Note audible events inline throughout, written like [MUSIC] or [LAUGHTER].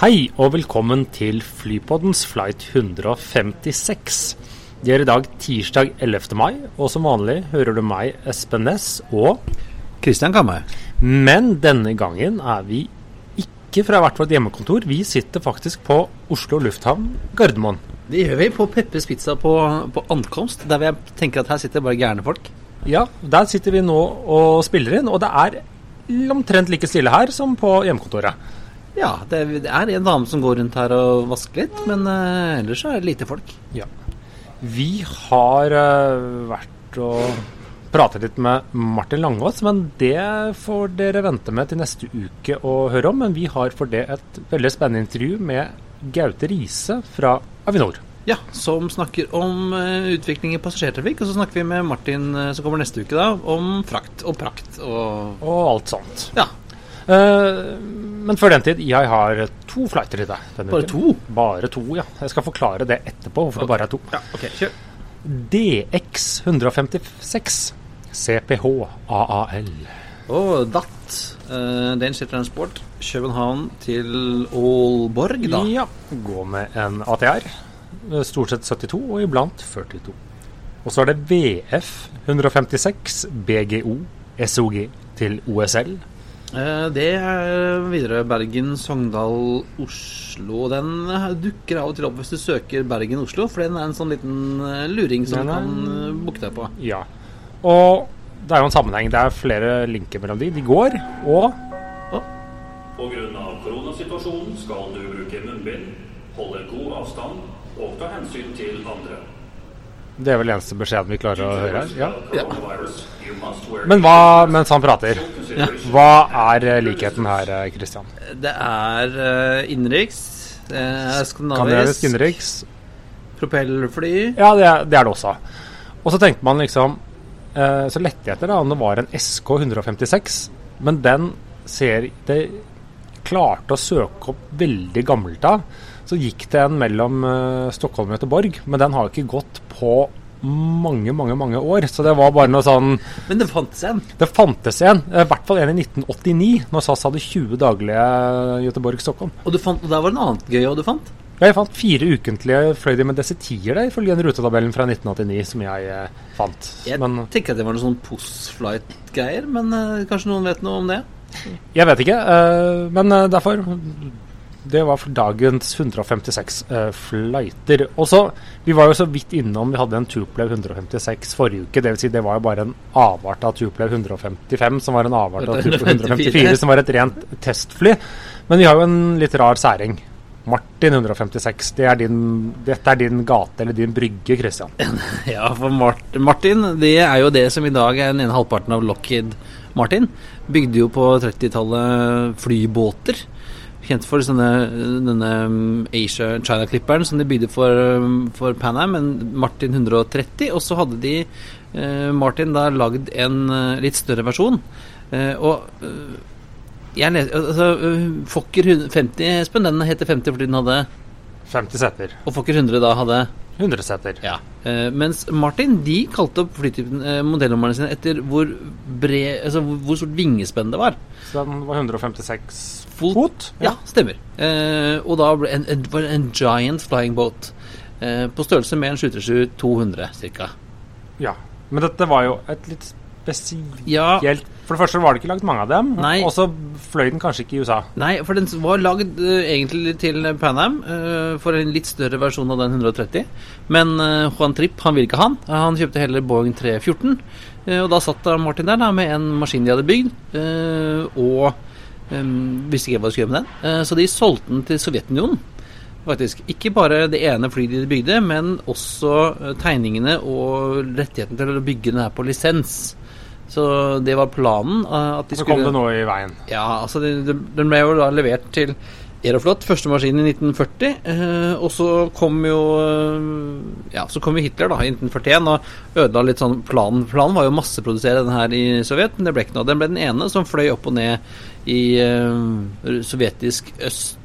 Hei og velkommen til Flypoddens flight 156. Det er i dag tirsdag 11. mai, og som vanlig hører du meg, Espen Næss, og Kristian Kammer. Men denne gangen er vi ikke fra hvert vårt hjemmekontor. Vi sitter faktisk på Oslo lufthavn Gardermoen. Det gjør vi på Peppes Pizza på, på ankomst, der vi tenker at her sitter bare gærne folk. Ja, der sitter vi nå og spiller inn, og det er omtrent like stille her som på hjemmekontoret. Ja, det, er en dame som går rundt her og vasker litt, men uh, ellers er det lite folk. Ja. Vi har uh, vært og pratet litt med Martin Langås, men det får dere vente med til neste uke å høre om. Men vi har for det et veldig spennende intervju med Gaute Riise fra Avinor. Ja, som snakker om uh, utvikling i passasjertrafikk. Og så snakker vi med Martin, som kommer neste uke, da, om frakt og prakt og Og alt sånt. Ja. Uh, men før den tid, jeg har to flighter i deg. Bare uken. to? Bare to, ja. Jeg skal forklare det etterpå, hvorfor det bare er to. Ja, ok, kjør. DX 156 CPH AAL. Og DAT, uh, Danish Transport, København til Aalborg, da. Ja. Gå med en ATR. Stort sett 72, og iblant 42. Og så er det VF 156 BGO SOG til OSL. Eh, Det er videre Bergen, Sogndal, Oslo. Den dukker av og til opp hvis du søker Bergen-Oslo, for den er en sånn liten eh, luring som du kan eh, booke deg på. Ja. Og det er jo en sammenheng. Det er flere linker mellom de. De går, og Pga. koronasituasjonen skal du bruke munnbind, holde god avstand og ta hensyn til andre. Det er vel eneste beskjeden vi klarer å høre her. Ja. Wear Men hva mens han prater? ja. Hva er likheten her, Christian? Det er uh, innenriks, det er skandinavisk, innenriks? propellfly. Ja, det er, det er det også. Og så tenkte man liksom uh, Så lette jeg etter da, om det var en SK 156, men den ser det klarte å søke opp veldig gammelt av. Så gikk det en mellom eh, Stockholm og Göteborg, men den har jo ikke gått på mange, mange mange år. Så det var bare noe sånn Men det fantes en. Det fantes en, eh, i hvert fall en i 1989, når SAS hadde 20 daglige Göteborg-Stockholm. Og, fant, og der var det noe annet gøy òg du fant. Ja, Jeg fant fire ukentlige fløy de med DC-10-er der, ifølge den rutetabellen fra 1989 som jeg eh, fant. Jeg Men tenker at det var noe sånn post-flight-greier, men eh, kanskje noen vet noe om det? jeg vet ikke. eh, men eh, derfor Det var for dagens 156 uh, flighter. Og så, Vi var jo så vidt innom Vi hadde en Tuplev 156 forrige uke. Det vil si det var jo bare en avart av Tuplev 155, som var en avart av Tuplev [LAUGHS] 154, som var et rent testfly. Men vi har jo en litt rar særing. Martin 156. Det er din, dette er din gate eller din brygge, Christian. [LAUGHS] Ja, for Martin, det er jo det som i dag er den ene halvparten av Lockheed Martin. Bygde jo på 30-tallet flybåter. Kjent for sånne, denne um, Asia China-klipperen som de bydde for, um, for Pan Am, en Martin 130. Og så hadde de eh, Martin da lagd en eh, litt større versjon. Eh, og eh, jeg les, altså, eh, Fokker 50, Espen, den heter 50 fordi den hadde 50 seter. Og Fokker 100 da hadde 100 seter. ja. Eh, mens Martin de kalte opp modellnumrene sine etter hvor, bred, altså hvor stort vingespenn det var. Så den var 156 Fot. fot. Ja, stemmer. Eh, og da ble en, en, en giant flying boat. Eh, på størrelse med en 737-200 ca. Ja. Men dette var jo et litt spesielt Ja, For det første var det ikke lagd mange av dem, og så fløy den kanskje ikke i USA. nei, for den var lagd uh, egentlig til Pan Am uh, for en litt større versjon av den 130. Men uh, Juan Tripp han ville ikke han. Han kjøpte heller Boeing 314. Eh, og da satt Martin der da, med en maskin de hadde bygd, og eh, visste ikke hva de skulle gjøre med den. Uh, så de solgte den til Sovjetunionen. Faktisk. Ikke bare det ene flyet de bygde, men også eh, tegningene og rettigheten til å bygge den her på lisens. Så det var planen. Uh, at de Så skulle kom det noe i veien. Ja, altså den, de, den ble jo da levert til Aeroflot, første maskin i 1940. Eh, og så kom jo eh, Ja, så kom jo Hitler da i 1941 og ødela litt sånn planen. Planen var jo å masseprodusere den her i Sovjet, men det ble ikke noe. Den ble den ene som fløy opp og ned i eh, sovjetisk øst...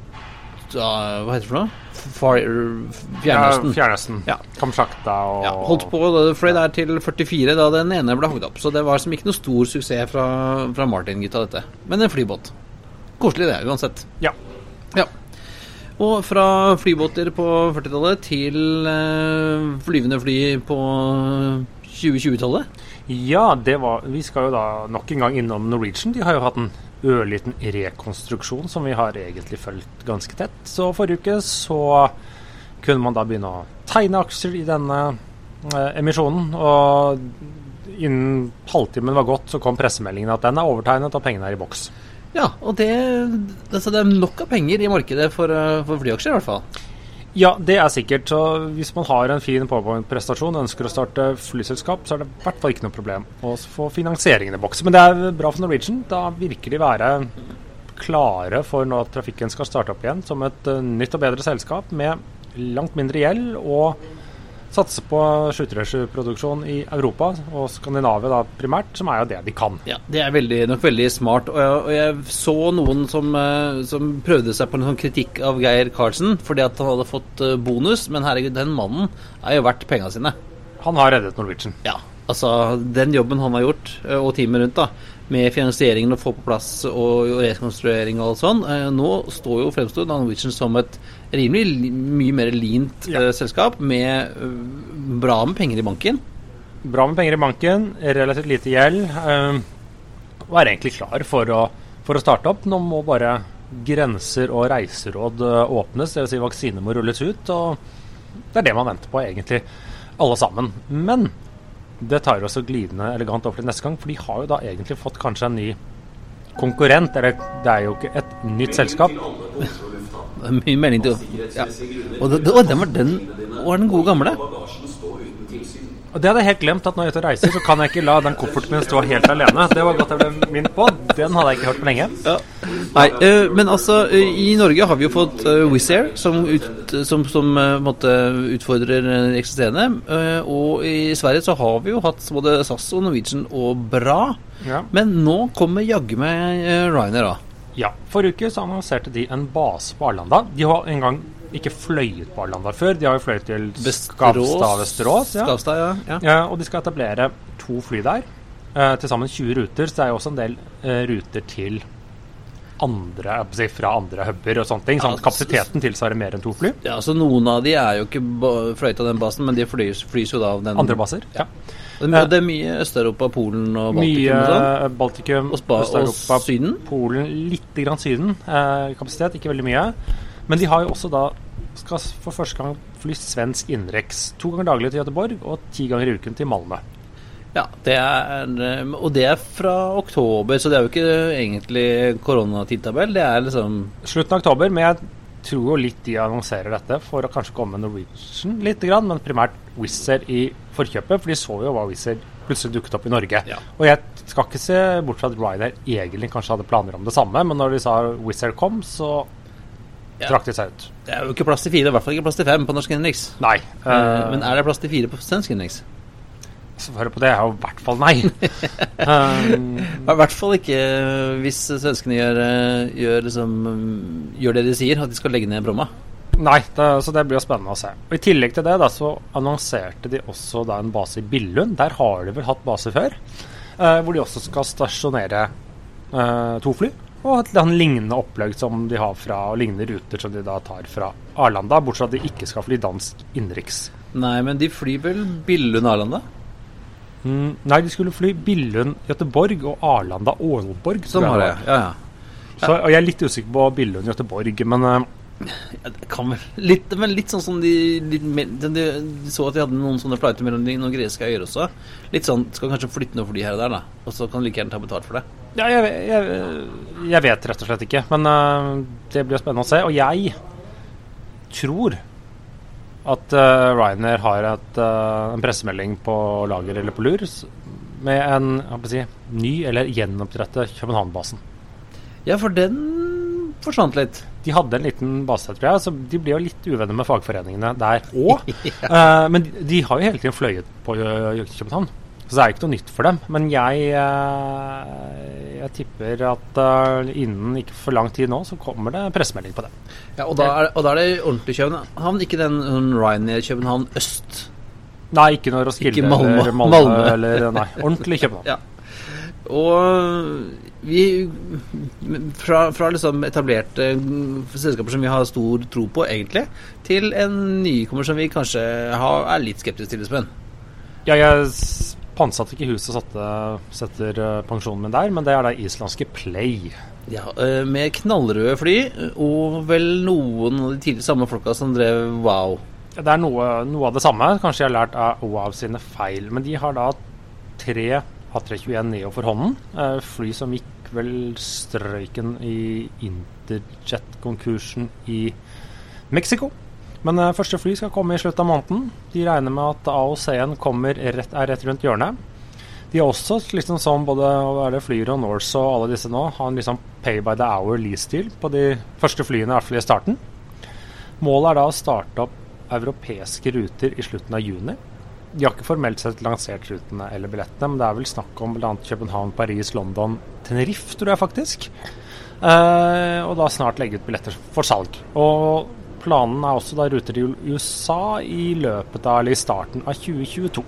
uh, hva heter det for noe? Far, Fjernøsten. Ja, Fjernøsten. Ja. Kamsjakta og Ja, holdt på, da fløy der til 44 da den ene ble hogd opp. Så det var som ikke noe stor suksess fra, fra Martin-gutta, dette. Men en flybåt. Koselig det, uansett. Ja. Ja. Og fra flybåter på 40-tallet til eh, flyvende fly på 2020-tallet. Ja, det var Vi skal jo da nok en gang innom Norwegian. De har jo hatt en ørliten rekonstruksjon som vi har egentlig fulgt ganske tett. Så forrige uke så kunne man da begynne å tegne aksjer i denne eh, emisjonen. Og innen halvtimen var gått, så kom pressemeldingen at den er overtegnet og pengene er i boks. Ja, og det, altså det er nok av penger i markedet for, eh, for flyaksjer, i hvert fall. Ja, det er sikkert. Så hvis man har en fin powerpoint-prestasjon og ønsker å starte flyselskap, så er det i hvert fall ikke noe problem å få finansieringen i boks. Men det er bra for Norwegian. Da virker de være klare for når trafikken skal starte opp igjen, som et eh, nytt og bedre selskap med langt mindre gjeld og satse på sluttregiproduksjon i Europa og Skandinavia da primært, som er jo det de kan. Ja, det er veldig, nok veldig smart. Og jeg, og jeg så noen som, eh, som prøvde seg på en sånn kritikk av Geir Karlsen fordi at han hadde fått eh, bonus, men herregud, den mannen er jo verdt penga sine. Han har reddet Norwegian. Ja, altså den jobben han har gjort, eh, og teamet rundt, da, med finansieringen og få på plass og, og rekonstruering og alt sånn, eh, nå står jo fremstår Norwegian som et rimelig mye mer leant Ja. eh, selskap med eh, bra med penger i banken. Bra med penger i banken, relativt lite gjeld, eh, er egentlig klar for å, for å starte opp. Nå må bare grenser og reiseråd eh, åpnes, dvs. Si vaksiner må rulles ut. og Det er det man venter på, egentlig, alle sammen. Men det tar oss glidende elegant over til neste gang, for de har jo da egentlig fått kanskje en ny konkurrent. Eller det er jo ikke et nytt selskap. Mye melding til ja. Og det, det, den var den var den gode gamle. Og det hadde jeg helt glemt, at når jeg er ute og reiser, så kan jeg ikke la den kofferten min stå helt alene. Det var godt jeg ble minnet på. Den hadde jeg ikke hørt på lenge. Nei, eh, men altså eh, I Norge har vi jo fått uh, Wizz Air, som, ut, som, som utfordrer eksisterende. og i Sverige så har vi jo hatt både SAS og Norwegian og bra. Ja. Men nå kommer jaggu meg uh, Ryanair, da. Ja, Forrige uke så annonserte de en base på Arlanda. De har en gang ikke fløyet på Arlanda før. De har jo fløyet til Skavstad Vesterås. Ja. Skavstad, ja. ja. Ja, og de skal etablere to fly der. Eh, til sammen 20 ruter. Så det er jo også en del eh, ruter til andre, si, fra andre huber og sånne ting. Sånn kapasiteten tilsvarer mer enn to fly. Ja, så Noen av de er jo ikke fløyet av den basen, men de flys, flys jo da av den Andre baser. Ja. Det, det er mye Øst-Europa, Polen og Baltikum Mye og eh, Baltikum, Og, og Øst-Europa, Syden. Polen, litt grann Syden. Eh, kapasitet, ikke veldig mye. Men de har jo også da skal for første gang fly svensk innenriks. To ganger daglig til Göteborg og ti ganger i uken til Malmö. Ja, det er, eh, og det er fra oktober, så det er jo ikke egentlig koronatidtabell. Det er liksom Slutten av oktober, men jeg tror jo litt de annonserer dette for å kanskje komme med Norwegian litt, grann, men primært Wizz Air i forkjøpet, for de så jo hva Wizz Air plutselig dukket opp i Norge. Ja. Og jeg skal ikke se bort fra at Ryanair egentlig kanskje hadde planer om det samme, men når de sa Wizz Air kom, så Ja. trakk de seg ut. Det er jo ikke plass til fire, i hvert fall ikke plass til fem på norsk innenriks. Nei. Eh, Men er det plass til fire på svensk innenriks? Svaret på det er jo i hvert fall nei. [LAUGHS] um, I hvert fall ikke eh, hvis svenskene gjør, gjør, liksom, mm, gjør det de sier, at de skal legge ned Bromma. nei, det, så det blir jo spennende å se. Og I tillegg til det da, så annonserte de også da en base i Billund. Der har de vel hatt base før. eh, hvor de også skal stasjonere eh, to fly. Og et lignende opplegg som de har fra, og lignende ruter som de da tar fra Arlanda. Bortsett fra at de ikke skal fly dansk innenriks. Nei, men de flyr vel Billund-Arlanda? Mm, nei, de skulle fly Billund-Göteborg og Arlanda-Aalborg. Sånn var det, ja. ja. Så, og jeg er litt usikker på Billund-Göteborg, men eh, kan vel litt, Men litt sånn som de, de, de, de så at de hadde noen sånne flighter mellom de- noen greske øyer også. Litt sånn Skal kanskje flytte noe fly her og der, da. Og så kan de like gjerne ta betalt for det. Ja, jeg, jeg, jeg vet rett og slett ikke. Men uh, det blir jo spennende å se. Og jeg tror at uh, Ryanair har et, uh, en pressemelding på lager eller på lur med en si, ny eller gjenopprettet København-basen. Ja, for den forsvant litt. De hadde en liten base, tror jeg, så de ble jo litt uvenner med fagforeningene der [LAUGHS] òg. Eh, men de, de har jo hele tiden fløyet på Ø- København, så det er ikke noe nytt for dem. Men jeg, uh, jeg tipper at uh, innen ikke for lang tid nå, så kommer det pressemelding på det. Ja, og da er, og da er det ordentlig København, ikke den Ryanair København øst. Nei, ikke noe Roskilde Ikke Malmö. eller Malmö. eller Nei, ordentlig København. Ja. Og vi Fra, fra liksom etablerte selskaper som vi har stor tro på, egentlig, til en nykommer som vi kanskje har, er litt skeptisk til, Espen. Ja, jeg pantsatte ikke huset og satte, setter eh, pensjonen min der, men det er da islandske Play. Ja, eh, med knallrøde fly, og vel noen av de tidligere samme folka som drev Wow. Det er noe, noe av det samme. Kanskje jeg har lært av Wow sine feil. Men de har da tre A321 Neo for hånden. Eh, fly som gikk vel strøyken i Interjet-konkursen i Mexico. Men eh, første fly skal komme i slutten av måneden. De regner med at AOC-en rett, er rett rundt hjørnet. De har også, liksom som både er Flyr og Norse og alle disse nå, har en liksom pay by the hour lease-deal på de første flyene, i hvert fall i starten. Målet er da å starte opp europeiske ruter i slutten av juni. De har ikke formelt sett lansert rutene eller billettene, men det er vel snakk om bl.a. København, Paris, London, Tenerife, tror jeg faktisk. Eh, og da snart legge ut billetter for salg. Og planen er også da ruter til USA i løpet av, eller i starten av 2022.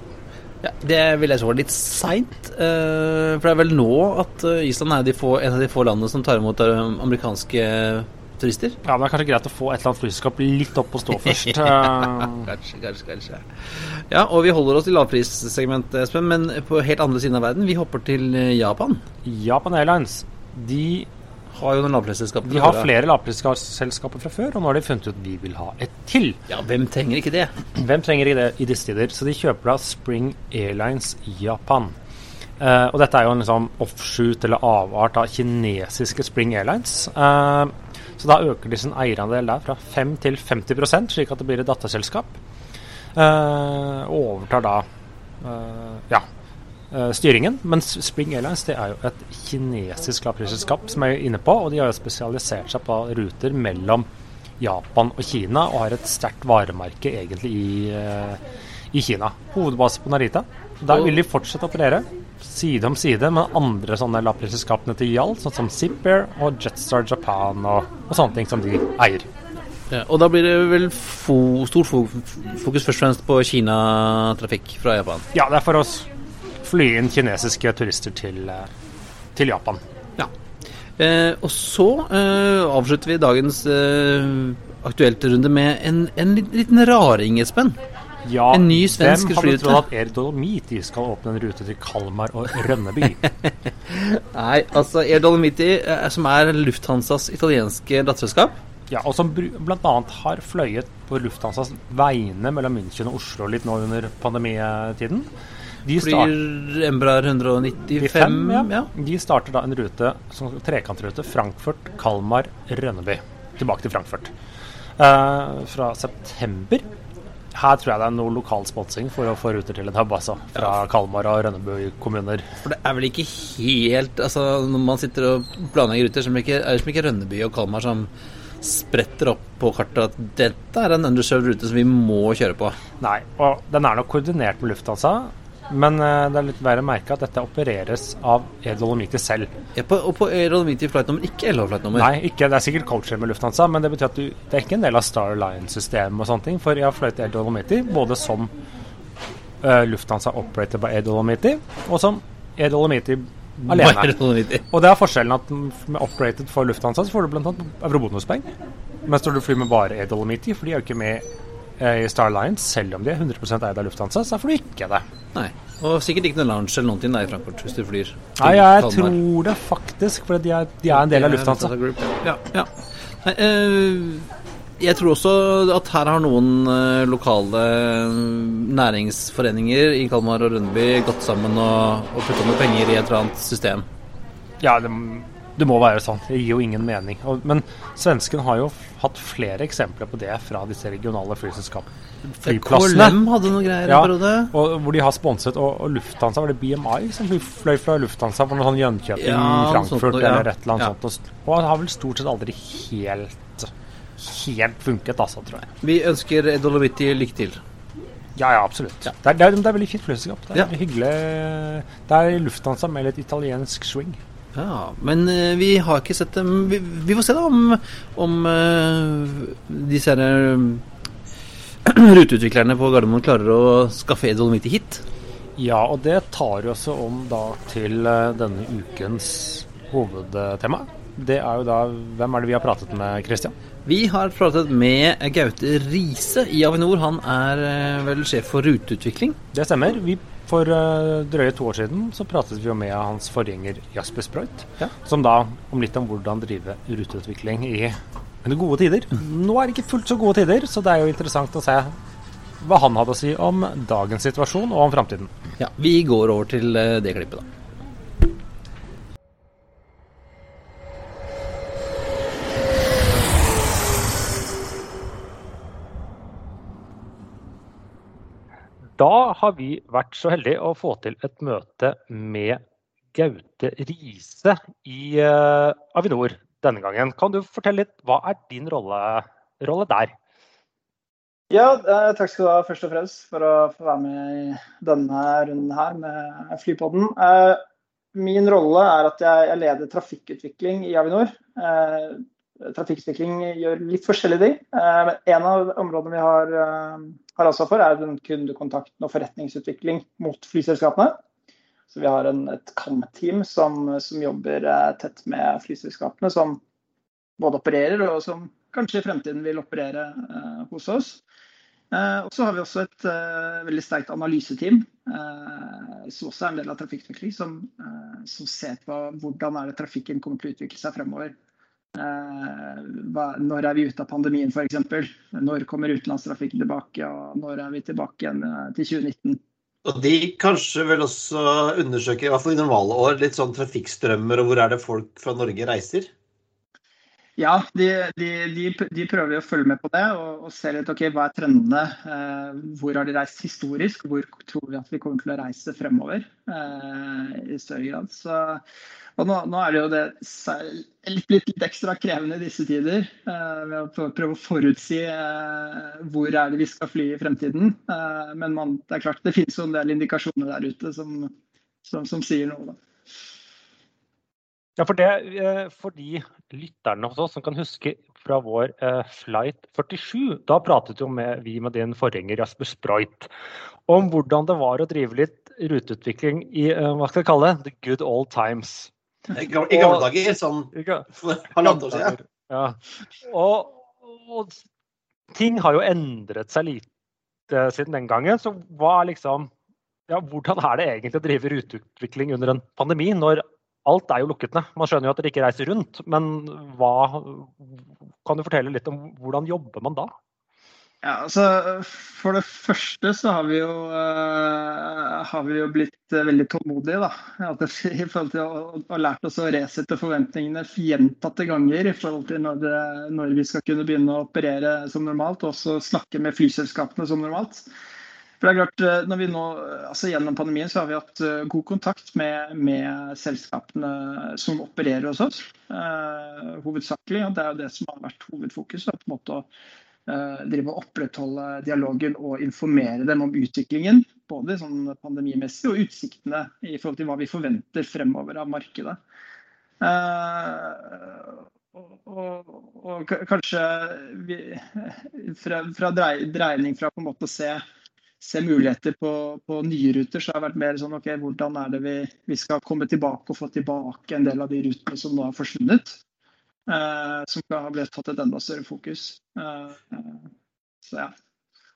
Ja, det vil jeg så er litt seint. eh, for det er vel nå at eh, Island er de få, en av de få landene som tar imot eh, amerikanske turister. Ja, men det er kanskje greit å få et eller annet flyselskap litt opp og stå først. [LAUGHS] Eh, Kanskje, kanskje, kanskje. Ja, og vi holder oss i lavprissegmentet, Espen, men på helt andre siden av verden. Vi hopper til eh, Japan. Japan Airlines de, Har jo noen lavprisselskaper. de har flere lavprisselskaper fra før, og nå har de funnet ut vi vil ha et til. Ja, hvem trenger ikke det? [CLEARS THROAT] Hvem trenger ikke det i disse tider? Så de kjøper da Spring Airlines Japan. Uh, og dette er jo en liksom offshoot eller avart av kinesiske Spring Airlines. Eh, så da øker de sin eierandel der fra 5 til 50% slik at det blir et datterselskap. Eh, og overtar da uh, ja, uh, styringen. Mens Spring Airlines det er jo et kinesisk lavprisselskap som jeg er inne på, og de har jo spesialisert seg på ruter mellom Japan og Kina, og har et sterkt varemerke egentlig i, i Kina. Hovedbase på Narita. Der vil de fortsette å operere side om side med andre sånne lappeselskapene til JAL, sånn som Zipair og Jetstar Japan og, og sånne ting som de eier. Ja, og da blir det vel fo stort fo fokus først og fremst på Kina-trafikk fra Japan. Ja, det er for oss fly inn kinesiske turister til, eh, til Japan. Ja. Eh, og så eh, avslutter vi dagens eh, aktuelt runde med en, en liten raring, Espen. Ja, En ny svensk hvem hadde trodd at Erdolomiti skal åpne en rute til Kalmar og Rønneby? [LAUGHS] Nei, altså Erdolomiti, eh, som er Lufthansas italienske datterselskap. Ja, og som bl.a. har fløyet på Lufthansas vegne mellom München og Oslo litt nå under pandemitiden. De Flyr Embra 195. fem, ja. ja. De starter da en rute som trekantrute Frankfurt, Kalmar, Rønneby. Tilbake til Frankfurt. Eh, fra september. Her tror jeg det er noe lokal sponsing for å få ruter til en hub, altså. Fra Kalmar og Rønneby kommuner. For det er vel ikke helt Altså Når man sitter og planlegger ruter, så er det ikke, er det som ikke Rønneby og Kalmar som spretter opp på kartet at dette er en underserved rute som vi må kjøre på. Nei, og den er nok koordinert med Lufthansa. Men eh, det er litt verre å merke at dette opereres av Air Dolomiti selv. Ja, på, og på Air Dolomiti flight nummer, ikke LH flight nummer. Nei, ikke, det er sikkert coacher med Lufthansa, men det betyr at du, det er ikke en del av Star Alliance-systemet og sånne ting. For jeg har fløyet Air Dolomiti både som uh, Lufthansa operator by Air Dolomiti, og som Air Dolomiti alene. Og det er forskjellen at med operated for Lufthansa så får du bl.a. eurobonuspoeng. Mens når du flyr med bare Air Dolomiti, for de er jo ikke med i Star Alliance, selv om de er 100 eid av Lufthansa, så får du ikke det. Nei. Og sikkert ikke noe lounge eller noen ting der i Frankfurt hvis du flyr. Nei, jeg Kalmar. tror det faktisk, for de er, de er en del av Lufthansa. Group, Ja, ja. Nei, øh, jeg tror også at her har noen eh, lokale eh, næringsforeninger i Kalmar og Rønneby gått sammen og, og putta noen penger i et eller annet system. Ja, det, Det må være sånn. Det gir jo ingen mening. Og, men svensken har jo hatt flere eksempler på det fra disse regionale. Flyplassene. KLM hadde noen greier Ja. Og, hvor de har sponset, og, og Lufthansa, var det BMI som fløy fra Lufthansa for noe sånn Jönköping, Ja, Frankfurt sånt ja. eller et eller annet sånt. Og, det har vel stort sett aldri helt helt funket, altså, tror jeg. Vi ønsker Dolomiti lykke til. Ja, ja, absolutt. Det, er, det, er, det er veldig fint flyselskap. Det er hyggelig. Det er Lufthansa med litt italiensk swing. Ja, men eh, vi har ikke sett dem Vi, vi får se da om, om eh, disse her eh, [CLEARS THROAT] ruteutviklerne på Gardermoen klarer å skaffe Dolomiti hit. Ja, og det tar jo også om da til denne ukens hovedtema. Det er jo da Hvem er det vi har pratet med, Christian? Vi har pratet med Gaute Riise i Avinor. Han er vel sjef for ruteutvikling. Det stemmer. Vi, for uh, drøye to år siden så pratet vi jo med hans forgjenger Jasper Sprøyt, Ja. som da om litt om hvordan drive ruteutvikling i gode tider. Nå er det ikke fullt så gode tider, så det er jo interessant å se hva han hadde å si om dagens situasjon og om framtiden. Ja, Vi går over til eh, det klippet, da. Da har vi vært så heldige å få til et møte med Gaute Riise i eh, Avinor denne gangen. Kan du fortelle litt, hva er din rolle, rolle der? Ja, eh, takk skal du ha først og fremst for å få være med i denne runden her med Flypodden. Eh, min rolle er at jeg, leder trafikkutvikling i Avinor. Trafikkutvikling gjør litt forskjellige ting. Eh, men en av områdene vi har, har ansvar for, er kundekontakten og forretningsutvikling mot flyselskapene. Så vi har en, et KAM-team som, som jobber eh, tett med flyselskapene, som både opererer og som kanskje i fremtiden vil operere eh, hos oss. Eh, og så har vi også et eh, veldig sterkt analyseteam, eh, som også er en del av trafikkutvikling, som, eh, som ser på hvordan er det trafikken kommer til å utvikle seg fremover. Eh, når er vi ute av pandemien f.eks.? Når kommer utenlandstrafikken tilbake? Og når er vi tilbake igjen eh, til 2019? Og de kanskje vil også undersøke, i hvert fall i normale år, litt sånn trafikkstrømmer og hvor er det folk fra Norge reiser? Ja, de, de, de, prøver å følge med på det og, og se litt ok, hva er trendene. Eh, hvor har de reist historisk, hvor tror vi at vi kommer til å reise fremover eh, i større grad. Så, og nå, nå er det jo det litt, litt, litt ekstra krevende i disse tider eh, ved å prøve å forutsi eh, hvor er det vi skal fly i fremtiden. Eh, men man, det er klart det finnes jo en del indikasjoner der ute som, som, som sier noe. da. Ja, for, det, eh, for de lytterne hos oss som kan huske fra vår eh, flight 47, da pratet jo med, vi med din forgjenger Jasper Sprøyt om hvordan det var å drive litt ruteutvikling i eh, hva skal jeg kalle det, the good old times. I gamle, dager, sånn [LAUGHS] halvannet år siden. Ja. Og, og ting har jo endret seg lite siden den gangen. Så hva er liksom ja, Hvordan er det egentlig å drive ruteutvikling under en pandemi, når alt er jo lukket ned? Man skjønner jo at dere ikke reiser rundt, men hva Kan du fortelle litt om hvordan jobber man da? Ja, altså For det første så har vi jo, uh, har vi jo blitt uh, veldig tålmodige. da, I forhold til å, å lært oss å resette forventningene gjentatte ganger i forhold til når, det, når vi skal kunne begynne å operere som normalt, og også snakke med flyselskapene som normalt. For det er klart, eh, når vi nå, altså Gjennom pandemien så har vi hatt eh, god kontakt med, med selskapene som opererer hos oss. eh, hovedsakelig, og Det er jo det som har vært hovedfokus. da, på en måte å eh, drive og opprettholde dialogen og informere dem om utviklingen. Både sånn pandemimessig og utsiktene i forhold til hva vi forventer fremover av markedet. Eh, og, og, kanskje vi, [LAUGHS] fra, fra drei, dreining fra på en måte å se, se muligheter på, på nye ruter, så har det vært mer sånn ok, hvordan er det vi, vi skal komme tilbake og få tilbake en del av de rutene som nå har forsvunnet. eh, som har blitt tatt et enda større fokus. Eh, så ja.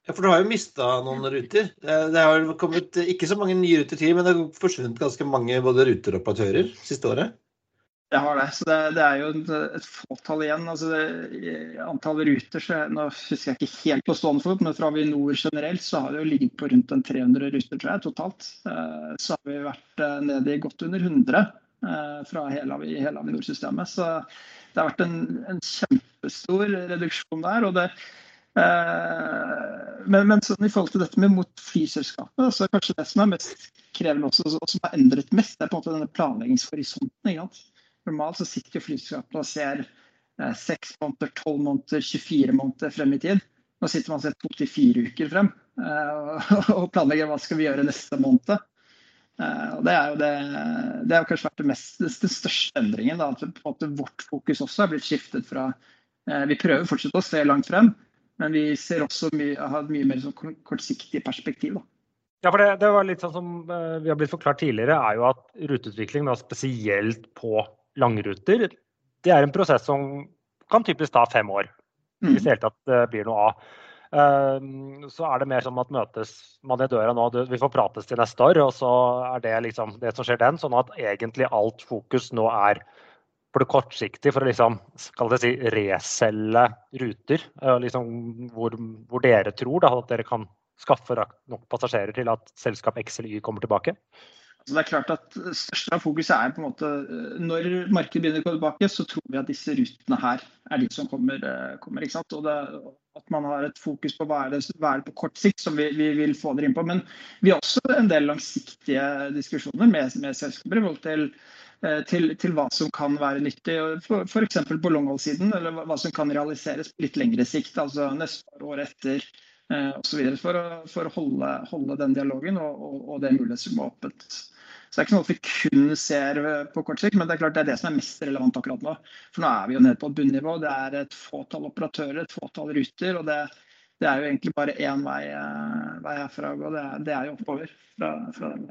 Ja, for du har jo mista noen ruter. Det har kommet ikke så mange nye ruter til, men det har forsvunnet ganske mange både ruter og operatører siste året. Jeg har det. Så det, det er jo et, et fåtall igjen. Altså det, antall ruter så Nå husker jeg ikke helt på stående fot, men fra Avinor generelt så har det jo ligget på rundt en 300 ruter, tror jeg, totalt. Eh, Så har vi vært eh, nede i godt under 100 eh, fra hele, hele Avinor-systemet. Så det har vært en, en kjempestor reduksjon der. og det men, men sånn, i forhold til dette med mot flyselskapet, så er kanskje det som er mest krevende også, og som har endret mest, det er på en måte denne planleggingshorisonten. Normalt så sitter flyselskapene og ser eh, seks måneder, tolv måneder, 24 måneder frem i tid. Nå sitter man sett to til fire uker frem eh, [LAUGHS] og planlegger hva skal vi gjøre neste måned. Eh, og det, er det, det har kanskje vært det mest, den største endringen. Da, at vårt fokus også har blitt skiftet fra Vi prøver fortsatt å se langt frem, men vi ser også mye, har et mye mer sånn kortsiktig perspektiv. Da. Ja, for det, det, var litt sånn som vi har blitt forklart tidligere, er jo at ruteutvikling, spesielt på langruter, det er en prosess som kan typisk ta fem år hvis det hele tatt eh, blir noe av. Ehm, så er det mer som at møtes man i døra nå, vi får prates til neste år, og så er det liksom det som skjer den. Sånn at egentlig alt fokus nå er på det kortsiktige for å liksom, skal det si, reselge ruter. Eh, liksom hvor, hvor, dere tror da, at dere kan skaffe nok passasjerer til at selskap X eller Y kommer tilbake. Så det er klart at største av fokuset er på en måte eh, Når markedet begynner å gå tilbake, så tror vi at disse rutene her er de som kommer. Eh, kommer ikke sant? Og det, at man har et fokus på hva er det, hva er det på kort sikt som vi, vi, vil få dere inn på. Men vi har også en del langsiktige diskusjoner med, med selskaper i forhold til, eh, til, til, hva som kan være nyttig. F.eks. på longhold-siden, eller hva som kan realiseres på litt lengre sikt. Altså neste år, etter osv. For, for å holde, holde den dialogen og, og, og det mulighetsrommet åpent. Så det er ikke noe vi kun ser eh, på kort sikt, men det er klart det er det som er mest relevant akkurat nå. For nå er vi jo nede på et bunnivå. Det er et fåtall operatører, et fåtall ruter. og det, det er jo egentlig bare én vei, eh, vei herfra, og det, det er jo oppover fra, fra den.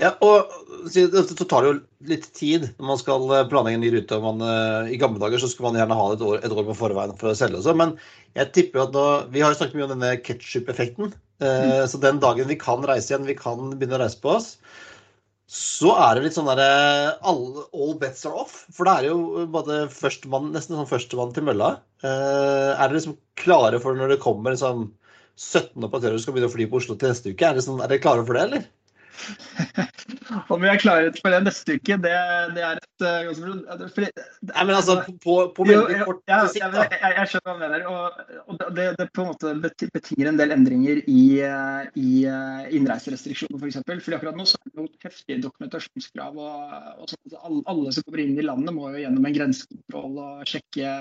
Ja, og så tar jo litt tid når man skal eh, planlegge en ny rute. Man, I gamle dager så skulle man gjerne ha det et år, et år på forveien for å selge også. Men jeg tipper at nå, vi har snakket mye om denne ketsjup-effekten. Mm. Så den dagen vi kan reise igjen, vi kan begynne å reise på oss, så er det litt sånn derre all, all, bets are off. For det er jo både førstemann, nesten sånn førstemann til mølla. Er dere liksom klare for når det kommer liksom 17 operatører som skal begynne å fly på Oslo til neste uke? Er er dere klare for det, eller? [LAUGHS] Om vi er klare for det neste uke, det, det er et ganske Nei, men altså på, på veldig kort sikt, da. Jeg, jeg, skjønner hva du mener. Og, og det, det, på en måte betinger en del endringer i, eh, i uh, innreiserestriksjoner, f.eks. For fordi akkurat nå så er det noen heftige dokumentasjonskrav. og, og sånn, alle, alle, som kommer inn i landet, må jo gjennom en grensekontroll og sjekke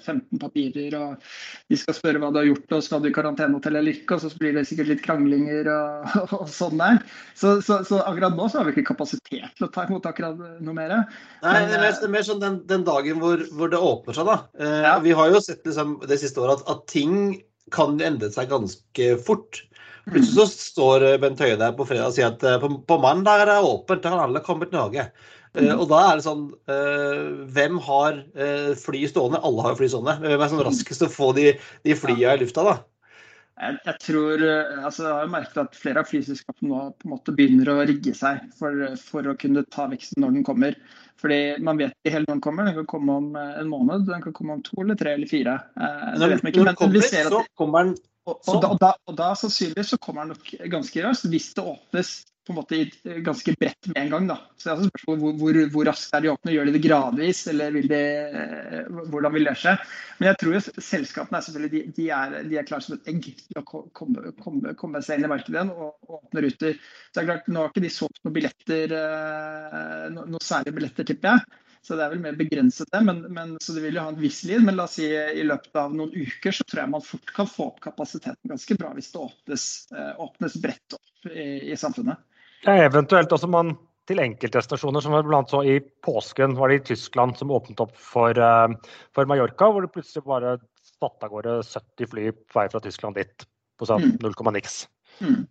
15 papirer. og De skal spørre hva du har gjort, og skal du i karantenehotell eller ikke. Og så blir det sikkert litt kranglinger og, [LAUGHS] og sånn der. Så, så, så, akkurat nå så har vi ikke kapasitet til å ta imot akkurat noe mer. Nei, det er mer, er mer sånn den, den dagen hvor, hvor, det åpner seg, da. Eh, ja. Vi har jo sett liksom, det siste året at, at, ting kan endre seg ganske fort. Plutselig så står eh, Bent Høie der på fredag og sier at eh, på, på mandag er det åpent, da kan alle komme til Norge. Mm. Uh, og da er det sånn uh, Hvem har uh, fly stående? Alle har fly stående. Hvem er sånn raskest å få de, de flya i lufta, da? Jeg, jeg, tror, eh, altså jeg har merket at flere av flyselskapene nå på en måte begynner å rigge seg for, for, å kunne ta veksten når den kommer. Fordi Man vet ikke helt når den kommer. Den kan komme om eh, en måned, den kan komme om to eller tre eller fire. Eh, når, når den kommer, så kommer den og, og, da, og, da, og da sannsynligvis så kommer den nok ganske raskt hvis det åpnes på en måte ganske bredt med en gang. da. Så det er spørsmålet hvor, hvor, hvor, raskt er de åpne? Gjør de det gradvis, eller vil de, eh, hvordan vil det skje? Men jeg tror jo selskapene er selvfølgelig, de, de, er, de er klare som et egg til å komme, komme, komme seg inn i markedet igjen og, og, åpne ruter. Så det er klart, Nå har ikke de solgt noen billetter, eh, noen særlige billetter, tipper jeg. Så det er vel mer begrenset det. Men, men, så det vil jo ha en viss lid. Men la oss si i løpet av noen uker så tror jeg man fort kan få opp kapasiteten ganske bra hvis det åpnes, eh, åpnes bredt opp i, i samfunnet. Ja, eventuelt også man til enkeltdestinasjoner, som blant så i påsken var det i Tyskland som åpnet opp for, uh, for Mallorca, hvor det plutselig bare satte av gårde 70 fly på vei fra Tyskland dit på sånn mm. Mm.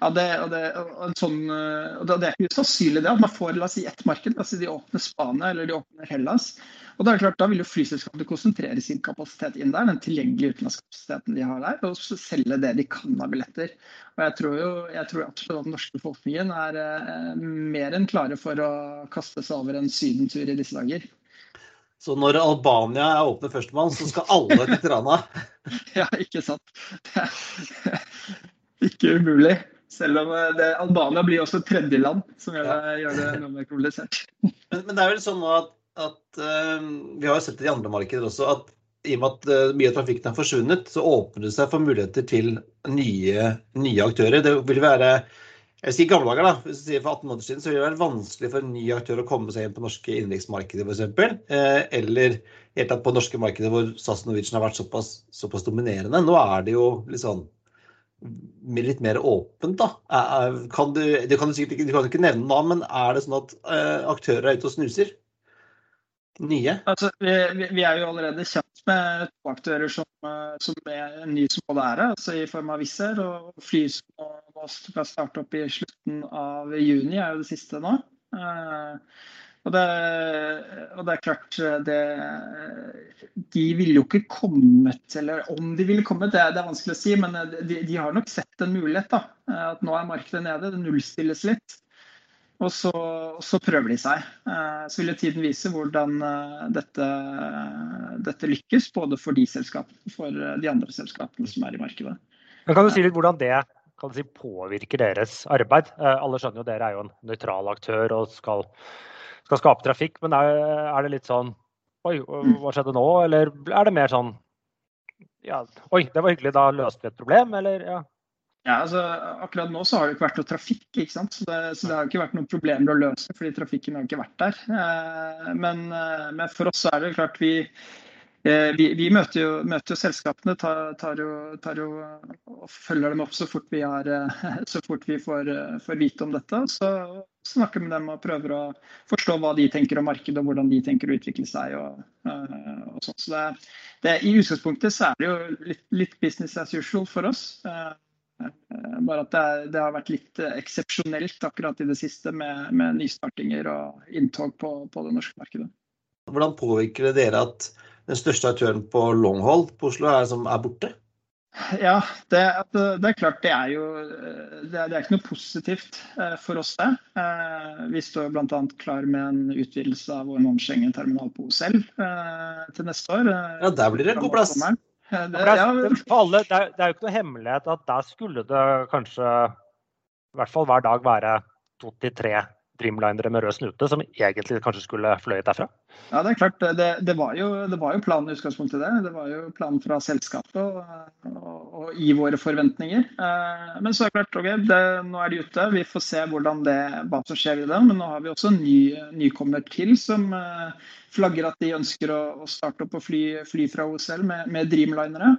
Ja, det, og det, og sånn, eh, og det, er ikke sannsynlig det at man får la oss si, ett marked. Altså de åpner Spania eller de åpner Hellas. Og Da er det klart, da vil jo flyselskapene konsentrere sin kapasitet inn der, den tilgjengelige utenlandskapasiteten de har der, og selge det de kan av billetter. Og Jeg tror jo jeg tror absolutt at den norske befolkningen er eh, mer enn klare for å kaste seg over en sydentur i disse dager. Så når Albania er åpne førstemann, så skal alle til Tirana? [LAUGHS] ja, ikke sant. Det er [LAUGHS] ikke umulig. Selv om eh, det, Albania blir også tredjeland, som gjør det, gjør det noe mer komplisert. [LAUGHS] Men, men, det er vel sånn nå at, at uh, Vi har jo sett det i andre markeder også, at i og med at uh, mye av trafikken har forsvunnet, så åpner det seg for muligheter til nye, nye aktører. Det vil være jeg sier gamle dager, da. Hvis du sier For 18 måneder siden så vil det være vanskelig for en ny aktør å komme seg inn på norske innenriksmarkeder f.eks. Eh, eller helt tatt på norske markeder hvor SAS og Norwegian har vært såpass, såpass dominerende. Nå er det jo litt sånn litt mer åpent, da. Kan du, det kan du, sikkert ikke, du kan ikke nevne navn, men er det sånn at uh, aktører er ute og snuser? Nye? Altså, vi, vi, er jo allerede kjent med to aktører som, eh, som er nye som både er altså i form av Wizz og fly som nå skal starte opp i slutten av juni, er jo det siste nå. Uh, og det, og det, er klart det, De ville jo ikke kommet, eller om de ville kommet, det, det er vanskelig å si. Men de, de, har nok sett en mulighet. da, At nå er markedet nede, det nullstilles litt. Og så, så prøver de seg. Eh, så vil tiden vise hvordan eh, dette, dette lykkes, både for de selskapene for de andre selskapene som er i markedet. Men kan du si litt hvordan det si, påvirker deres arbeid? Eh, alle skjønner jo dere er jo en nøytral aktør og skal skal skape trafikk. Men er, er, det litt sånn Oi, hva skjedde nå? Eller er det mer sånn ja, Oi, det var hyggelig, da løste vi et problem, eller? ja. Ja, altså Akkurat nå så har det ikke vært noe trafikk, ikke sant? Så det, så det har ikke vært noen problemer å løse, fordi trafikken har ikke vært der. Eh, men, eh, men, for oss så er det klart vi, Eh, vi, vi møter, jo, møter, jo, selskapene, tar, tar, jo, tar, jo, og følger dem opp så fort vi, eh, [LAUGHS] så fort vi får, får, vite om dette. Så snakker med dem og prøver å forstå hva de tenker om markedet og hvordan de tenker å utvikle seg. Og, og sånt. Så det, det, I utgangspunktet så er det jo litt, litt, business as usual for oss. Bare at det, det har vært litt eksepsjonelt akkurat i det siste med, med nystartinger og inntog på, på det norske markedet. Hvordan påvirker det dere at den største aktøren på longhold på Oslo er, er borte? Ja, det, det, er klart det er jo det er, det er, ikke noe positivt eh, for oss, det. Eh, vi står bl.a. klar med en utvidelse av vår non-Schengen-terminal på OSL eh, til neste år. Ja, der blir det god plass. Det, ja, alle, det, er, det er jo ikke noe hemmelighet at der skulle det kanskje i hvert fall hver dag være to til tre Dreamlinere med rød snute som egentlig kanskje skulle fløyet derfra? Ja, det er klart. Det, det, var, jo, det var, jo, planen i utgangspunktet, det. Det var jo planen fra selskapet og, i våre forventninger. Eh, men så er det klart, okay, det, nå er de ute. Vi får se det, hva som skjer i det. Men nå har vi også en ny, nykommer til som eh, flagger at de ønsker å, å starte opp og fly, fly fra OSL med, med, Dreamlinere.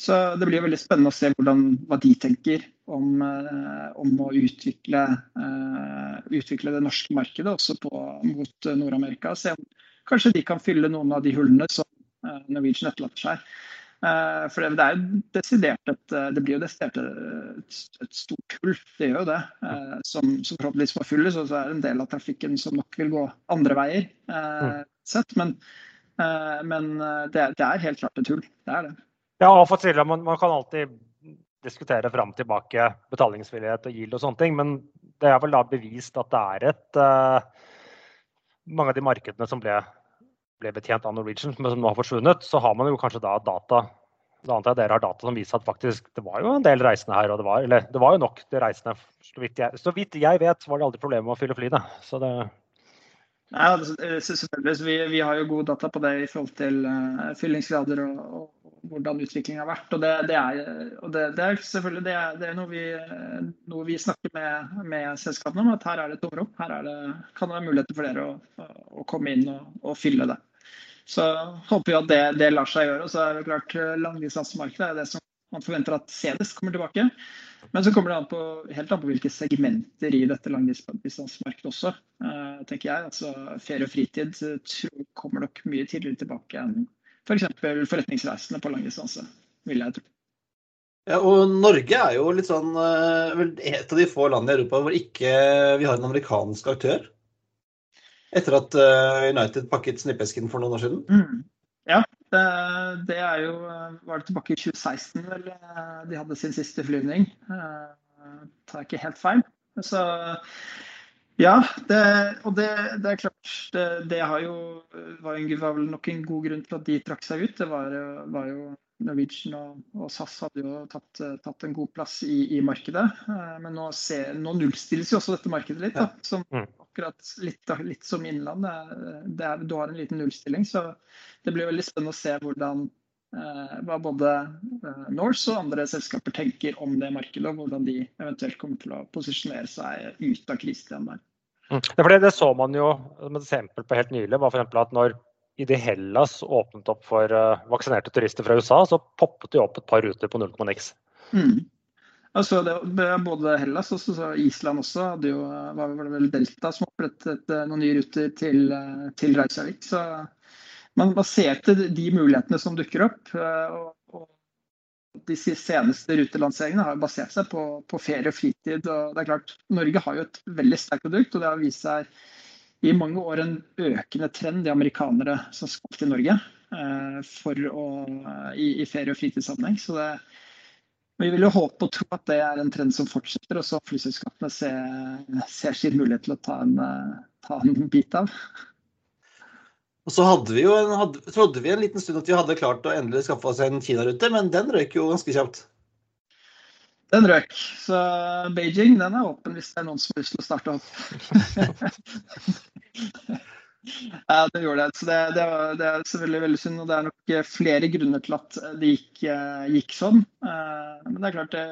Så det blir veldig spennende å se hvordan, hva de tenker om, eh, om å utvikle, uh, utvikle, det norske markedet også på, mot Nord-Amerika. Se om kanskje de kan fylle noen av de hullene som uh, Norwegian etterlater seg. Uh, for det, er jo desidert et, det blir jo desidert et, et stort hull, det gjør jo det. som, som forhåpentligvis må fylles, og så er det en del av trafikken som nok vil gå andre veier. Mm sett. Men, men eh, det, det, er helt klart et hull. Det er det. Ja, og for Silja, man, man kan alltid diskutere fram og tilbake betalingsvillighet og gild og sånne ting, men det er vel da bevist at det er et uh, Mange av de markedene som ble, ble, betjent av Norwegian, men som nå har forsvunnet, så har man jo kanskje da data da antar jeg dere har data som viser at faktisk det var jo en del reisende her. og Det var, eller, det var jo nok de reisende. Så vidt, jeg, så vidt jeg vet, var det aldri problemer med å fylle flyene. Så det, Nei, eh, selvfølgelig. Vi, vi, har jo god data på det i forhold til uh, fyllingsgrader og, og, hvordan utviklingen har vært. og Det, det, er, og det, det er, selvfølgelig det er, det er noe, vi, noe, vi, snakker med, med, selskapene om. At her er det tomrom. Her er det, kan det være muligheter for dere å, å komme inn og, og, fylle det. Så håper vi at det, det lar seg gjøre. og så er det klart eh, Langdistansemarkedet er det som man forventer at Cedes kommer tilbake. Men så kommer det an på, helt an på hvilke segmenter i dette langdistansemarkedet også, uh, tenker jeg. Altså Ferie og fritid tror, kommer nok mye tidligere tilbake enn f.eks. For forretningsreisende på langdistanse, vil jeg tro. Ja, og Norge er jo litt sånn vel et av de få landene i Europa hvor ikke vi har en amerikansk aktør. Etter at uh, United pakket snippesken for noen år siden. Mm. Ja, det, det, er jo Var det tilbake i 2016 vel de hadde sin siste flyvning? det tar ikke helt feil. Så ja, det, og det, det, er klart det, det jo, var, jo, var vel nok en god grunn til at de trakk seg ut. Det var, var jo Norwegian og, og SAS hadde jo tatt, tatt en god plass i, i markedet. Men nå, se, nå, nullstilles jo også dette markedet litt. Da, som mm. akkurat litt, litt som innland. Det er, du har en liten nullstilling. Så det blir veldig spennende å se hvordan hva både Norse og andre selskaper tenker om det markedet, og hvordan de eventuelt kommer til å posisjonere seg ut av krisen igjen der. Mm. Ja, for det, det, så man jo som et eksempel på helt nylig. var for at når ID Hellas åpnet opp for uh, vaksinerte turister fra USA, så poppet det opp et par ruter på 0,x. Mm. Altså det, både Hellas og Island også hadde jo, var det vel Delta som opprettet eh, noen nye ruter til, eh, til Reykjavik. Så man, man ser til de mulighetene som dukker opp. Og, og de seneste rutelanseringene har basert seg på, på, ferie og fritid. og det er klart, Norge har jo et veldig sterkt produkt, og det har vist seg i mange år en økende trend i amerikanere som skal til Norge eh, for å, i, i, ferie- og fritidssammenheng. Så det, vi vil jo håpe og tro at det er en trend som fortsetter, og så flyselskapene ser, ser sin mulighet til å ta en, ta en bit av. Og så hadde vi jo en, hadde, trodde vi en liten stund at vi hadde klart å endelig skaffe oss en Kina-rute, men den røyk jo ganske kjapt. Den røk. Så Beijing den er åpen hvis det er noen som har lyst til å starte opp. [LAUGHS] ja, det gjorde det. Så det, det, var, det, er selvfølgelig veldig synd. Og det er nok flere grunner til at det gikk, gikk sånn. Eh, men det er klart det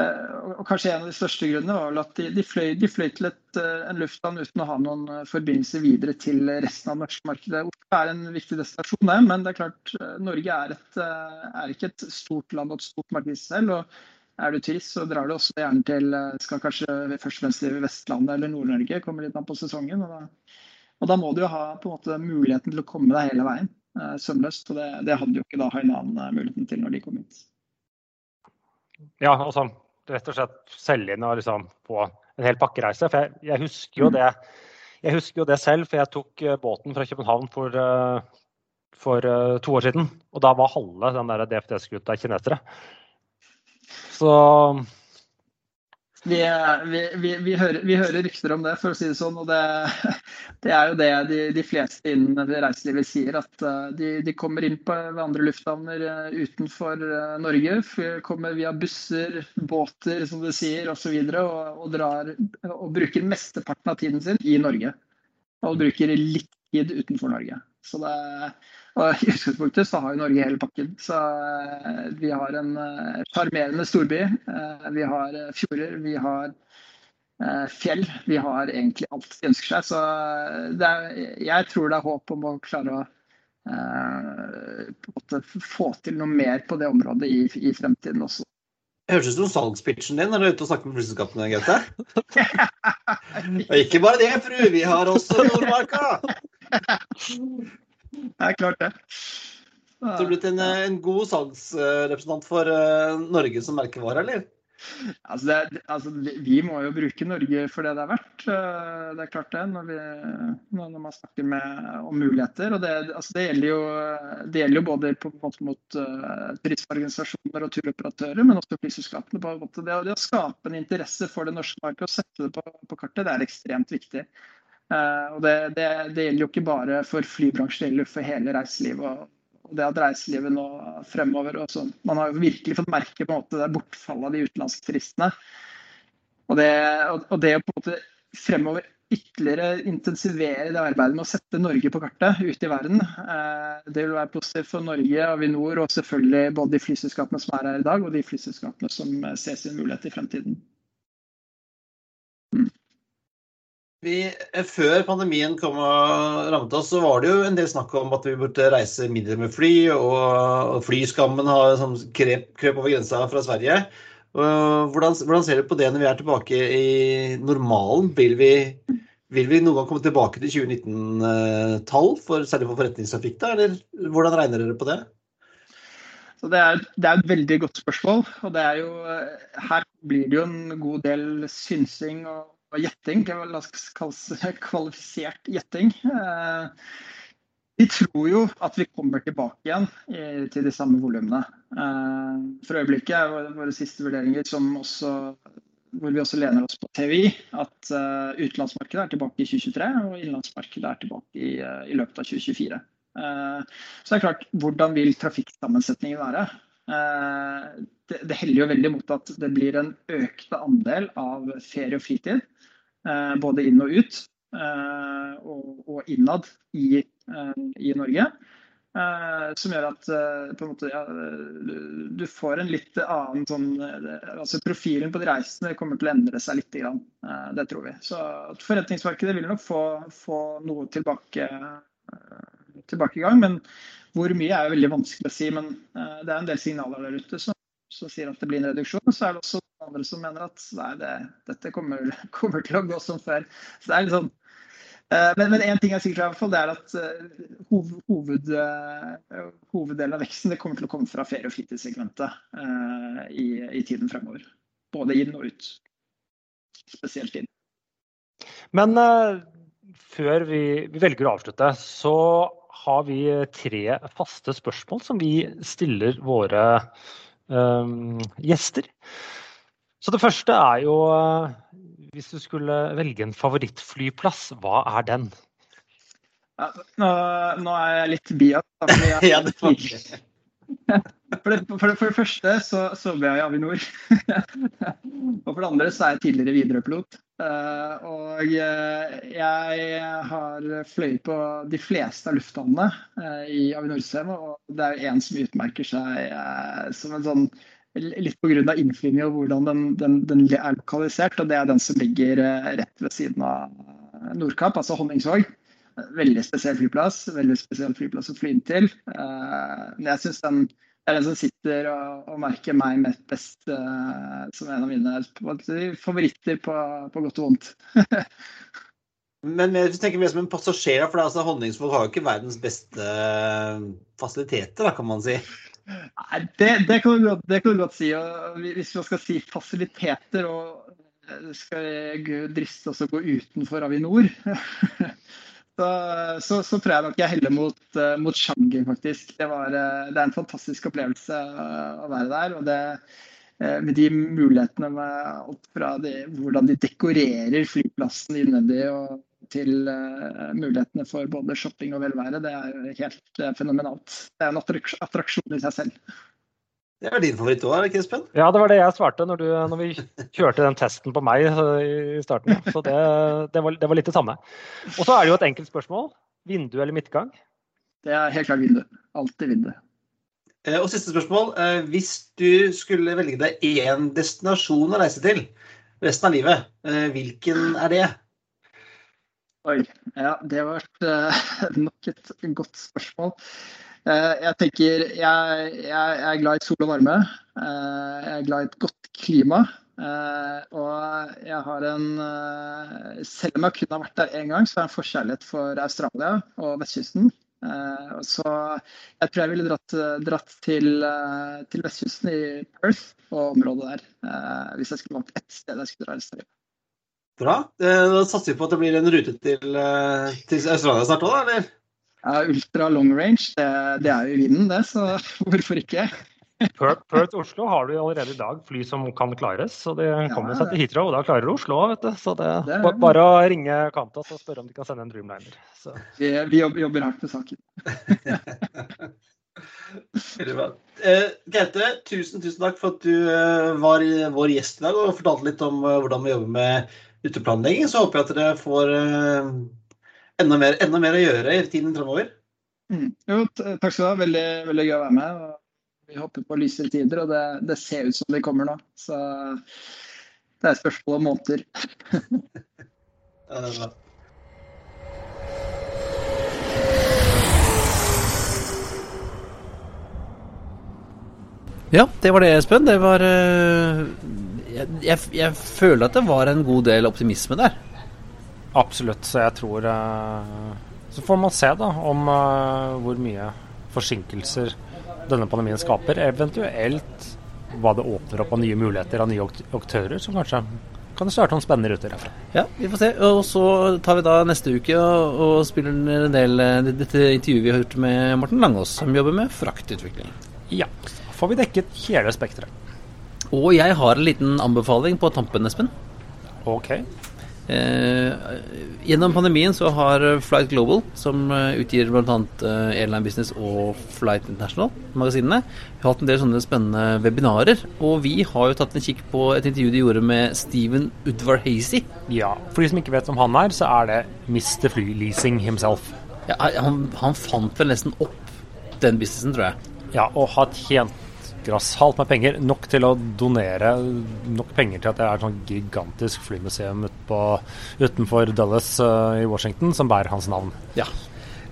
Eh, og kanskje en av de største grunnene var vel at de, de, fløy, de fløy, til et, eh, en lufthavn uten å ha noen eh, forbindelse videre til resten av det norske markedet. Oslo er en viktig destinasjon, det, men det er klart Norge er, et, er ikke et stort land og et stort marked selv. og Er du turist, så drar du også gjerne til skal kanskje først og fremst til Vestlandet eller Nord-Norge. Kommer litt an på sesongen. Og da, og da, må du jo ha på en måte muligheten til å komme deg hele veien sømløst. og det, det hadde jo ikke da Hainan muligheten til når de kom hit. Ja, og sånn rett og slett selge inn og liksom på en hel pakkereise. For jeg, jeg, husker jo mm. det, jeg husker jo det selv, for jeg tok eh, båten fra København for, eh, for eh, to år siden. Og da var halve den der DFT-skuta kinesere. Så vi, vi, vi, hører, vi, hører, rykter om det, for å si det sånn. Og det, det er jo det de, de, fleste innen reiselivet sier. At uh, de, de kommer inn på andre lufthavner uh, utenfor uh, Norge. Kommer via busser, båter, som du sier, osv. Og, så og, og, drar, og bruker mesteparten av tiden sin i Norge. Og bruker litt tid utenfor Norge. Så det, og I utgangspunktet så har jo Norge hele pakken. Så eh, vi har en eh, sjarmerende storby. Eh, vi har fjorder, vi har fjell. Vi har egentlig alt de ønsker seg. Så er, jeg tror det er håp om å klare å uh, få til noe mer på det området i, i fremtiden også. Høres ut som salgspitchen din når du er ute og snakker med flyselskapene, Gaute. [LAUGHS] Og ikke bare det, fru. Vi har også Nordmarka. [LAUGHS] Det er klart, det. Så du er blitt en, en god salgsrepresentant for uh, Norge som merkevare, eller? Altså, det, altså, vi må jo bruke Norge for det det er verdt. Eh, det er klart det, når, vi, når man snakker med, om muligheter. og Det, altså, det, gjelder, jo, det gjelder jo både på, på mot uh, turistorganisasjoner og turoperatører, men også flyselskapene. på en måte. Det, det, å skape en interesse for det norske markedet og sette det på, på kartet, det er ekstremt viktig. Eh, og det, det, det, gjelder jo ikke bare for flybransjen, det gjelder for hele reiselivet. Og det at reiselivet nå fremover og sånn. Man har jo virkelig fått merke på en måte det bortfallet av de utenlandske turistene. Og det, og det å på en måte fremover ytterligere intensivere det arbeidet med å sette Norge på kartet ute i verden. Eh, det vil være positivt for Norge, Avinor og selvfølgelig både de flyselskapene som er her i dag, og de flyselskapene som ser sin mulighet i fremtiden. Mm. Vi, eh, før pandemien kom og rammet oss, så var det jo en del snakk om at vi burde reise mindre med fly. Og flyskammen har sånn krep, krep, over grensa fra Sverige. Hvordan, hvordan, ser du på det når vi er tilbake i normalen? Vil vi, vil vi noen gang komme tilbake til 2019-tall, for, særlig for forretningstrafikk? da, Eller hvordan regner dere på det? Det er, det, er, et veldig godt spørsmål. og det er jo, eh, Her blir det jo en god del synsing og gjetting. Det la oss kalle kvalifisert gjetting. Eh, vi tror jo at vi kommer tilbake igjen til de samme volumene. Eh, for øyeblikket er våre siste vurderinger også hvor vi også lener oss på TVI, at uh, utenlandsmarkedet er tilbake i 2023 og innenlandsmarkedet er tilbake i, i, løpet av 2024. Så det er klart, hvordan vil trafikksammensetningen være? Det, det heller jo veldig mot at det blir en økende andel av ferie og fritid. Både inn og ut, og innad i, i Norge. Uh, som gjør at uh, måte, ja, du får en litt annen sånn altså Profilen på de reisende kommer til å endre seg litt. Grann, det tror vi. Så Forretningsmarkedet vil nok få, få noe tilbake, tilbake, i gang. Men hvor mye er jo veldig vanskelig å si. Men det er en del signaler der ute som, som, sier at det blir en reduksjon. Så er det også andre som mener at nei, det, dette kommer, [LAUGHS] kommer, til å gå som før. Så det er litt sånn Eh, men, en ting er sikkert i hvert fall, det er at eh, hoved, eh, hoveddelen av veksten kommer til å komme fra ferie- og fritidssegmentet i, i, tiden fremover. Både inn og ut. Spesielt inn. Men uh, før vi, vi, velger å avslutte, så har vi tre faste spørsmål som vi stiller våre um, gjester. Så det første er jo hvis du skulle velge en favorittflyplass, hva er den? Ja, nå, nå, er jeg litt bias. [LAUGHS] ja, det for, det, for, det, for det første så, så ble jeg i Avinor. [LAUGHS] og for det andre så er jeg tidligere Widerøe-pilot. Uh, og uh, jeg har fløyet på de fleste av lufthavnene uh, i Avinor-systemet, og det er jo én som utmerker seg som en sånn Litt pga. innflyvning og hvordan den, den, den, er lokalisert. og Det er den som ligger eh, rett ved siden av Nordkapp, altså Honningsvåg. Veldig spesiell flyplass. Veldig spesiell flyplass å fly inn til. Eh, men jeg syns den er den som sitter og, og merker meg mest best uh, som en av mine favoritter på, på godt og vondt. [LAUGHS] Men jeg tenker mer som en passasjer, for altså, Honningsvåg har jo ikke verdens beste fasiliteter, da, kan man si. Nei, det, det, kan du godt, det kan du godt si. Og hvis man skal si fasiliteter og eh, skal jeg driste oss å gå utenfor Avinor, [LAUGHS] så, så, så, tror jeg nok jeg heller mot, uh, mot Shanghai, faktisk. Det, var, uh, det, er en fantastisk opplevelse uh, å være der. og det med de mulighetene med alt fra de, hvordan de dekorerer flyplassen innvendig og til mulighetene for både shopping og velvære, det er helt fenomenalt. Det er en attraksjon i seg selv. Det er din favoritt òg, ikke Espen? Ja, det var det jeg svarte når, du, når, vi kjørte den testen på meg i starten. [LAUGHS] Så det, det, var, det var, litt det samme. Og så er det jo et enkelt spørsmål. Vindu eller midtgang? Det er helt klart vindu. Alltid vindu. Eh, og siste spørsmål. Hvis du skulle velge deg én destinasjon å reise til resten av livet, hvilken er det? Oi. Ja, det var [LAUGHS] nok et godt spørsmål. Uh, jeg tenker jeg, jeg, er glad i sol og varme. Uh, jeg er glad i et godt klima. og jeg har en Selv om jeg kun har vært der én gang, så har jeg en forkjærlighet for Australia og vestkysten. så jeg tror jeg ville dratt, dratt til, til, vestkysten i Perth og området der. hvis jeg skulle valgt ett sted jeg skulle dra i Australia. Bra. Eh, da satser vi på at det blir en rute til, eh, til Australia snart òg, eller? Ja, ultra long range, det, det er jo i vinden, det, så [LAUGHS] hvorfor ikke? Perth Oslo har du allerede i dag fly som kan klares, så det kommer seg til Heathrow. Og da klarer Oslo òg, vet du. Så det, det er bare å ringe Kantas og spørre om de kan sende en Dreamliner. Så. Vi, vi jobber hardt med saken. [LAUGHS] eh, Gaute, tusen, tusen takk for at du eh, var vår gjest i dag og fortalte litt om hvordan vi jobber med uteplanlegging, så håper jeg at dere får uh, enda, mer, enda, mer, å gjøre i tiden framover. Mm. Jo, takk skal du ha. Veldig, veldig gøy å være med. vi håper på lysere tider, og det, det, ser ut som de kommer nå. Så det er spørsmål om måneder. [LAUGHS] ja, det er bra. Ja, det var det, Espen. Det var uh, jeg, jeg, jeg, føler at det var en god del optimisme der. Absolutt. Så jeg tror uh, Så får man se da om uh, hvor mye forsinkelser denne pandemien skaper. Eventuelt hva det åpner opp av nye muligheter av nye aktører, som kanskje kan starte noen spennende ruter herfra. Ja, vi får se. Og så tar vi da neste uke og, og spiller en del dette intervjuet vi har gjort med Morten Langås, som jobber med fraktutvikling. Ja. Da får vi dekket hele spekteret. Og jeg har en liten anbefaling på tampen, Espen. Ok. Eh, gjennom pandemien så har Flight Global, som eh, utgir bl.a. Eh, Airline Business og Flight International-magasinene, hatt en del sånne spennende webinarer. Og vi har jo tatt en kikk på et intervju de gjorde med Steven Udvar Hazy. Ja, For de som ikke vet hvem han er, så er det Mr. Flyleasing himself. Ja, han, han fant vel nesten opp den businessen, tror jeg. Ja, og har tjent grassat med penger. Nok til å donere nok penger til at det er et sånn gigantisk flymuseum ut på, utenfor Dulles uh, i Washington som bærer hans navn. Ja.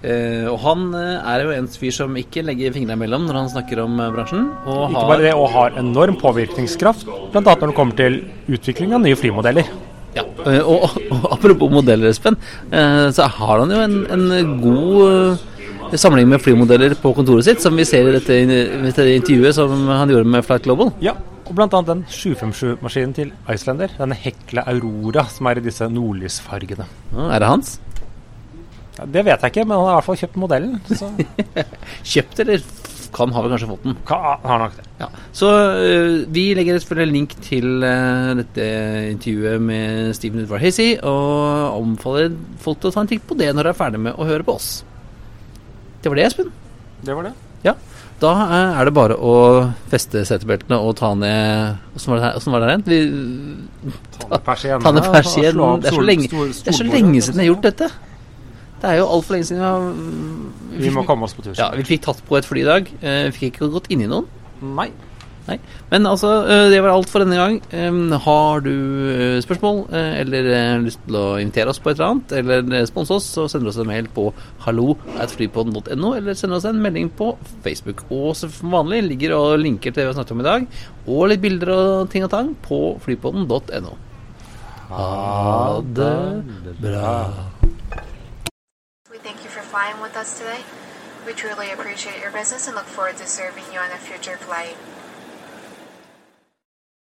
Uh, og han uh, er jo en fyr som ikke legger fingrene imellom når han snakker om bransjen. ikke har... bare det, og har enorm påvirkningskraft, bl.a. når det kommer til utvikling av nye flymodeller. Ja, og, og, og apropos modeller, Espen, så har han jo en, en god samling med flymodeller på kontoret sitt, som vi ser i dette, intervjuet som han gjorde med Flight Global. Ja, og bl.a. den 757-maskinen til Icelander. Denne Hekla Aurora som er i disse nordlysfargene. Ja, er det hans? Ja, det vet jeg ikke, men han har i hvert fall kjøpt modellen. [LAUGHS] kjøpt, eller kan ha vel kanskje fått den? Kan, har nok det. Ja. Så uh, vi legger selvfølgelig en link til uh, dette intervjuet med Steven Edvard Hazy, og anbefaler folk til å ta en titt på det når de er ferdig med å høre på oss. Det var det, Espen. Det var det. Ja. Da eh, er det bare å feste setebeltene og ta ned Åssen var det her? var det igjen? Ta ned persiennene. Ta ned persiennene. Det, er så lenge, det er så lenge siden jeg har gjort dette. Det er jo altfor lenge siden vi har Vi må komme oss på tur. Ja, vi fikk tatt på et fly i dag. Eh, vi fikk ikke gått inn i noen. Nei. Nei. Men altså, eh, det var alt for denne gang. Har du eh, spørsmål eh, eller lyst til å invitere oss på et eller annet, eller sponse oss, så sender du oss en mail på hallo.flypodden.no, eller sender oss en melding på Facebook. Og som vanlig ligger og linker til det vi har snakket om i dag, og litt bilder og ting og tang på flypodden.no. Ha det bra. We thank you for flying with us today. We truly appreciate your business and look forward to serving you on a future flight.